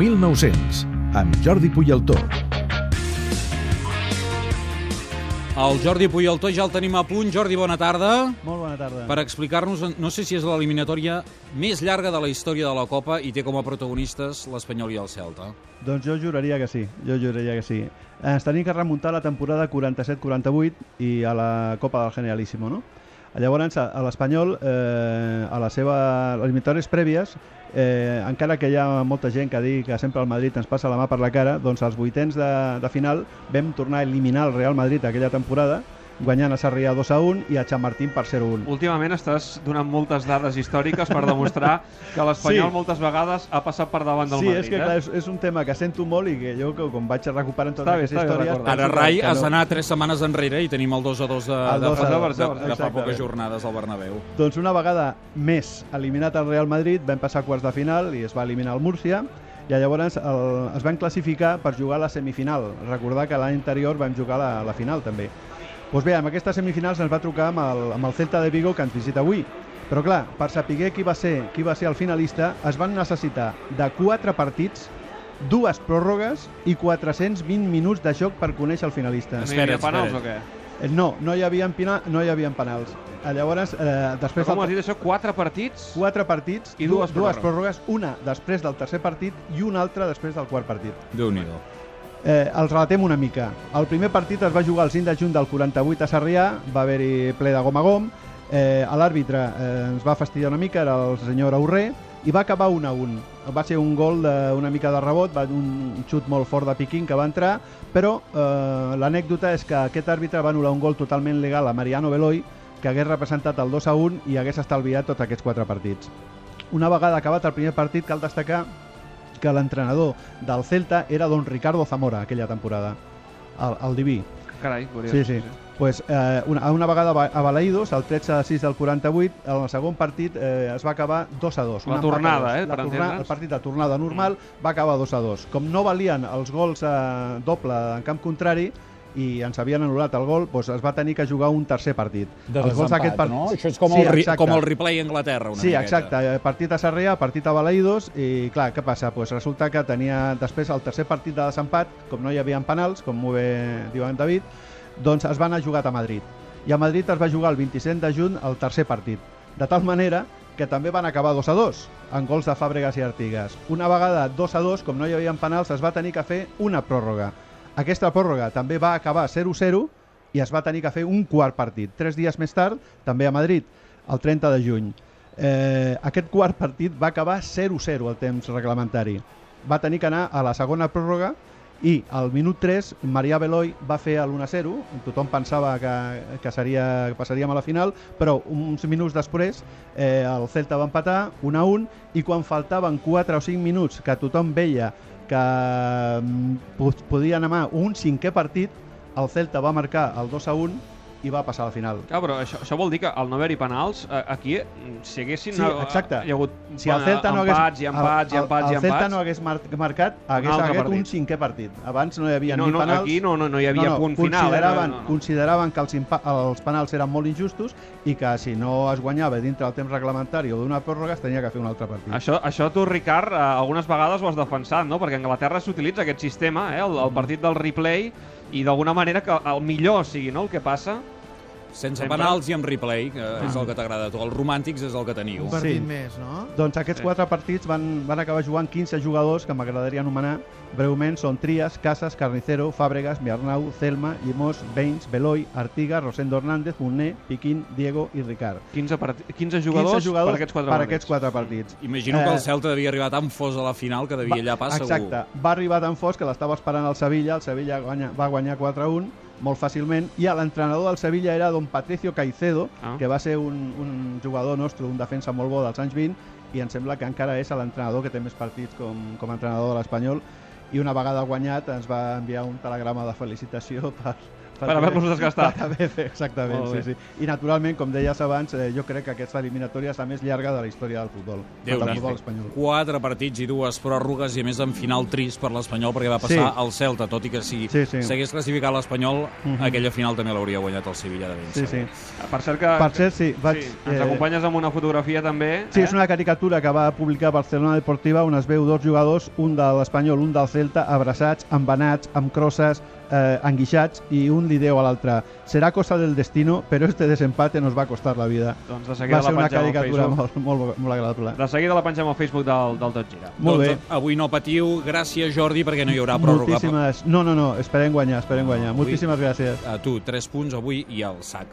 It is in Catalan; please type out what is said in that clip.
1900, amb Jordi Puyaltó. El Jordi Puyaltó ja el tenim a punt. Jordi, bona tarda. Molt bona tarda. Per explicar-nos, no sé si és l'eliminatòria més llarga de la història de la Copa i té com a protagonistes l'Espanyol i el Celta. Doncs jo juraria que sí, jo juraria que sí. Ens tenim que remuntar la temporada 47-48 i a la Copa del Generalíssimo, no? Llavors, a l'Espanyol, eh, a les seves prèvies, eh, encara que hi ha molta gent que digui que sempre el Madrid ens passa la mà per la cara, doncs als vuitens de, de final vam tornar a eliminar el Real Madrid aquella temporada guanyant a Sarrià 2 a 1 i a Chamartín per 0 a 1. Últimament estàs donant moltes dades històriques per demostrar que l'Espanyol Sí. moltes vegades ha passat per davant del sí, Madrid. és que eh? clar, és, és un tema que sento molt i que jo, que, com vaig recuperant Està totes aquestes històries... Ara, Rai, has no. d'anar tres setmanes enrere i tenim el 2 a 2 de, El de, 2 a fa, 2, de, de, de fa exacte. poques jornades al Bernabéu. Doncs una vegada més eliminat el Real Madrid, vam passar a quarts de final i es va eliminar el Múrcia i llavors el, es van classificar per jugar a la semifinal. Recordar que l'any anterior vam jugar a la, a la final també. Doncs bé, amb aquestes semifinals ens va trucar amb el, amb el Celta de Vigo que ens visita avui. Però clar, per saber qui va ser qui va ser el finalista, es van necessitar de quatre partits, dues pròrrogues i 420 minuts de joc per conèixer el finalista. No hi Espera, havia penals espera. o què? Eh, No, no hi havia, pina, no hi havia penals. Eh, Llavors, eh, després... Però com has dit això? Quatre partits? quatre partits I dues dues pròrrogues. pròrrogues, una després del tercer partit i una altra després del quart partit. déu nhi Eh, els relatem una mica. El primer partit es va jugar el 5 de juny del 48 a Sarrià, va haver-hi ple de gom a gom, eh, l'àrbitre eh, ens va fastidiar una mica, era el senyor Aurré, i va acabar 1 a 1. Va ser un gol d'una mica de rebot, va un xut molt fort de Piquín que va entrar, però eh, l'anècdota és que aquest àrbitre va anul·lar un gol totalment legal a Mariano Veloy, que hagués representat el 2 a 1 i hagués estalviat tots aquests quatre partits. Una vegada acabat el primer partit, cal destacar que l'entrenador del Celta era don Ricardo Zamora aquella temporada, el, el diví. Carai, curiós. Sí, sí. Pues, eh, una, una vegada a Balaïdos, el 13 de 6 del 48, en el segon partit eh, es va acabar 2 a 2. La tornada, eh, La per torna, el partit de tornada normal va acabar 2 a 2. Com no valien els gols eh, doble en camp contrari, i ens havien anul·lat el gol, doncs es va tenir que jugar un tercer partit. De els gols d'aquest desempat, part- no? Això és com, Sí, el, com el replay a Anglaterra, una Sí, miqueta. exacte. Partit a Sarrià, partit a Balaïdos i clar, què passa? Pues resulta que tenia després el tercer partit de desempat, com no hi havia penals, com molt bé diu en David, doncs es van a jugar a Madrid. I a Madrid es va jugar el 27 de juny el tercer partit. De tal manera que també van acabar 2 a 2, en gols de Fàbregas i Artigas. Una vegada 2 a 2, com no hi havia penals, es va tenir que fer una pròrroga. Aquesta pròrroga també va acabar 0-0 i es va tenir que fer un quart partit. Tres dies més tard, també a Madrid, el 30 de juny. Eh, aquest quart partit va acabar 0-0 el temps reglamentari. Va tenir que anar a la segona pròrroga i al minut 3 Marià Veloy va fer el 1-0 tothom pensava que, que, seria, que passaríem a la final però uns minuts després eh, el Celta va empatar 1-1 i quan faltaven 4 o 5 minuts que tothom veia que mm, po- podien anar a un cinquè partit. El Celta va marcar el 2-1 i va passar a la final Clar, però això, això vol dir que al no haver-hi penals, eh, aquí, mm, si haguessin... Sí, exacte. Hi ha hagut si el Celta no hagués, empats i empats el, i empats el, i el Celta no hagués mar marcat, hagués altre hagut un cinquè partit. Abans no hi havia no, ni no, penals. aquí no, no, no hi havia punt final. Eh? consideraven, No, no, no. consideraven que els, els penals eren molt injustos i que si no es guanyava dintre del temps reglamentari o d'una pròrroga es tenia que fer un altre partit. Això, això tu, Ricard, eh, algunes vegades ho has defensat, no? Perquè a Anglaterra s'utilitza aquest sistema, eh? el, el partit del replay, i d'alguna manera que el millor sigui no? el que passa. Sense Sempre. penals i amb replay, que és el que t'agrada a tu. Els romàntics és el que teniu. Un partit Sí. més, no? Doncs aquests Sí. quatre partits van, van acabar jugant 15 jugadors que m'agradaria anomenar breument són Trias, Casas, Carnicero, Fàbregas, Miarnau, Celma, Llimós, Bains, Veloy, Artiga, Rosendo Hernández, Montner, Piquín, Diego i Ricard. 15, part... 15 jugadors, 15 jugadors per aquests quatre per partits. aquests quatre partits. Imagino que Eh, el Celta devia arribar tan fos a la final que devia llapar segur. Exacte. Va arribar tan fos que l'estava esperant el Sevilla, el Sevilla guanya, va guanyar 4-1 molt fàcilment, i l'entrenador del Sevilla era don Patricio Caicedo, Ah. que va ser un, un jugador nostre, un defensa molt bo dels anys 20, i em sembla que encara és l'entrenador que té més partits com, com a entrenador de l'Espanyol, i una vegada guanyat ens va enviar un telegrama de felicitació per, Per haver-los desgastat. Per haver fet, exactament, sí, sí. I naturalment, com deies abans, eh, jo crec que aquesta eliminatòria és la més llarga de la història del futbol. Déu del futbol espanyol. Quatre partits i dues pròrrogues i a més en final trist per l'Espanyol perquè va passar Sí. al Celta, tot i que si Sí, sí. s'hagués classificat l'Espanyol, Mhm. aquella final també l'hauria guanyat el Sevilla de ben Sí, sí. Per cert que... Per cert, sí, vaig, sí, ens eh, acompanyes amb una fotografia també. Sí, eh? és una caricatura que va publicar Barcelona Deportiva on es veu dos jugadors, un de l'Espanyol, un del Celta, abraçats, embanats, amb crosses, eh, enguixats, i un li diu a l'altre serà cosa del destino, però este desempate nos va costar la vida. Doncs de seguida Va ser la una caricatura molt, molt, molt agradable. De seguida la pengem al Facebook del, del Tot Gira. Molt bé. Doncs avui no patiu, gràcies Jordi, perquè no hi haurà pròrroga. Moltíssimes... No, no, no, esperem guanyar, esperem guanyar. Avui- Moltíssimes gràcies. A tu, tres punts avui i al sac.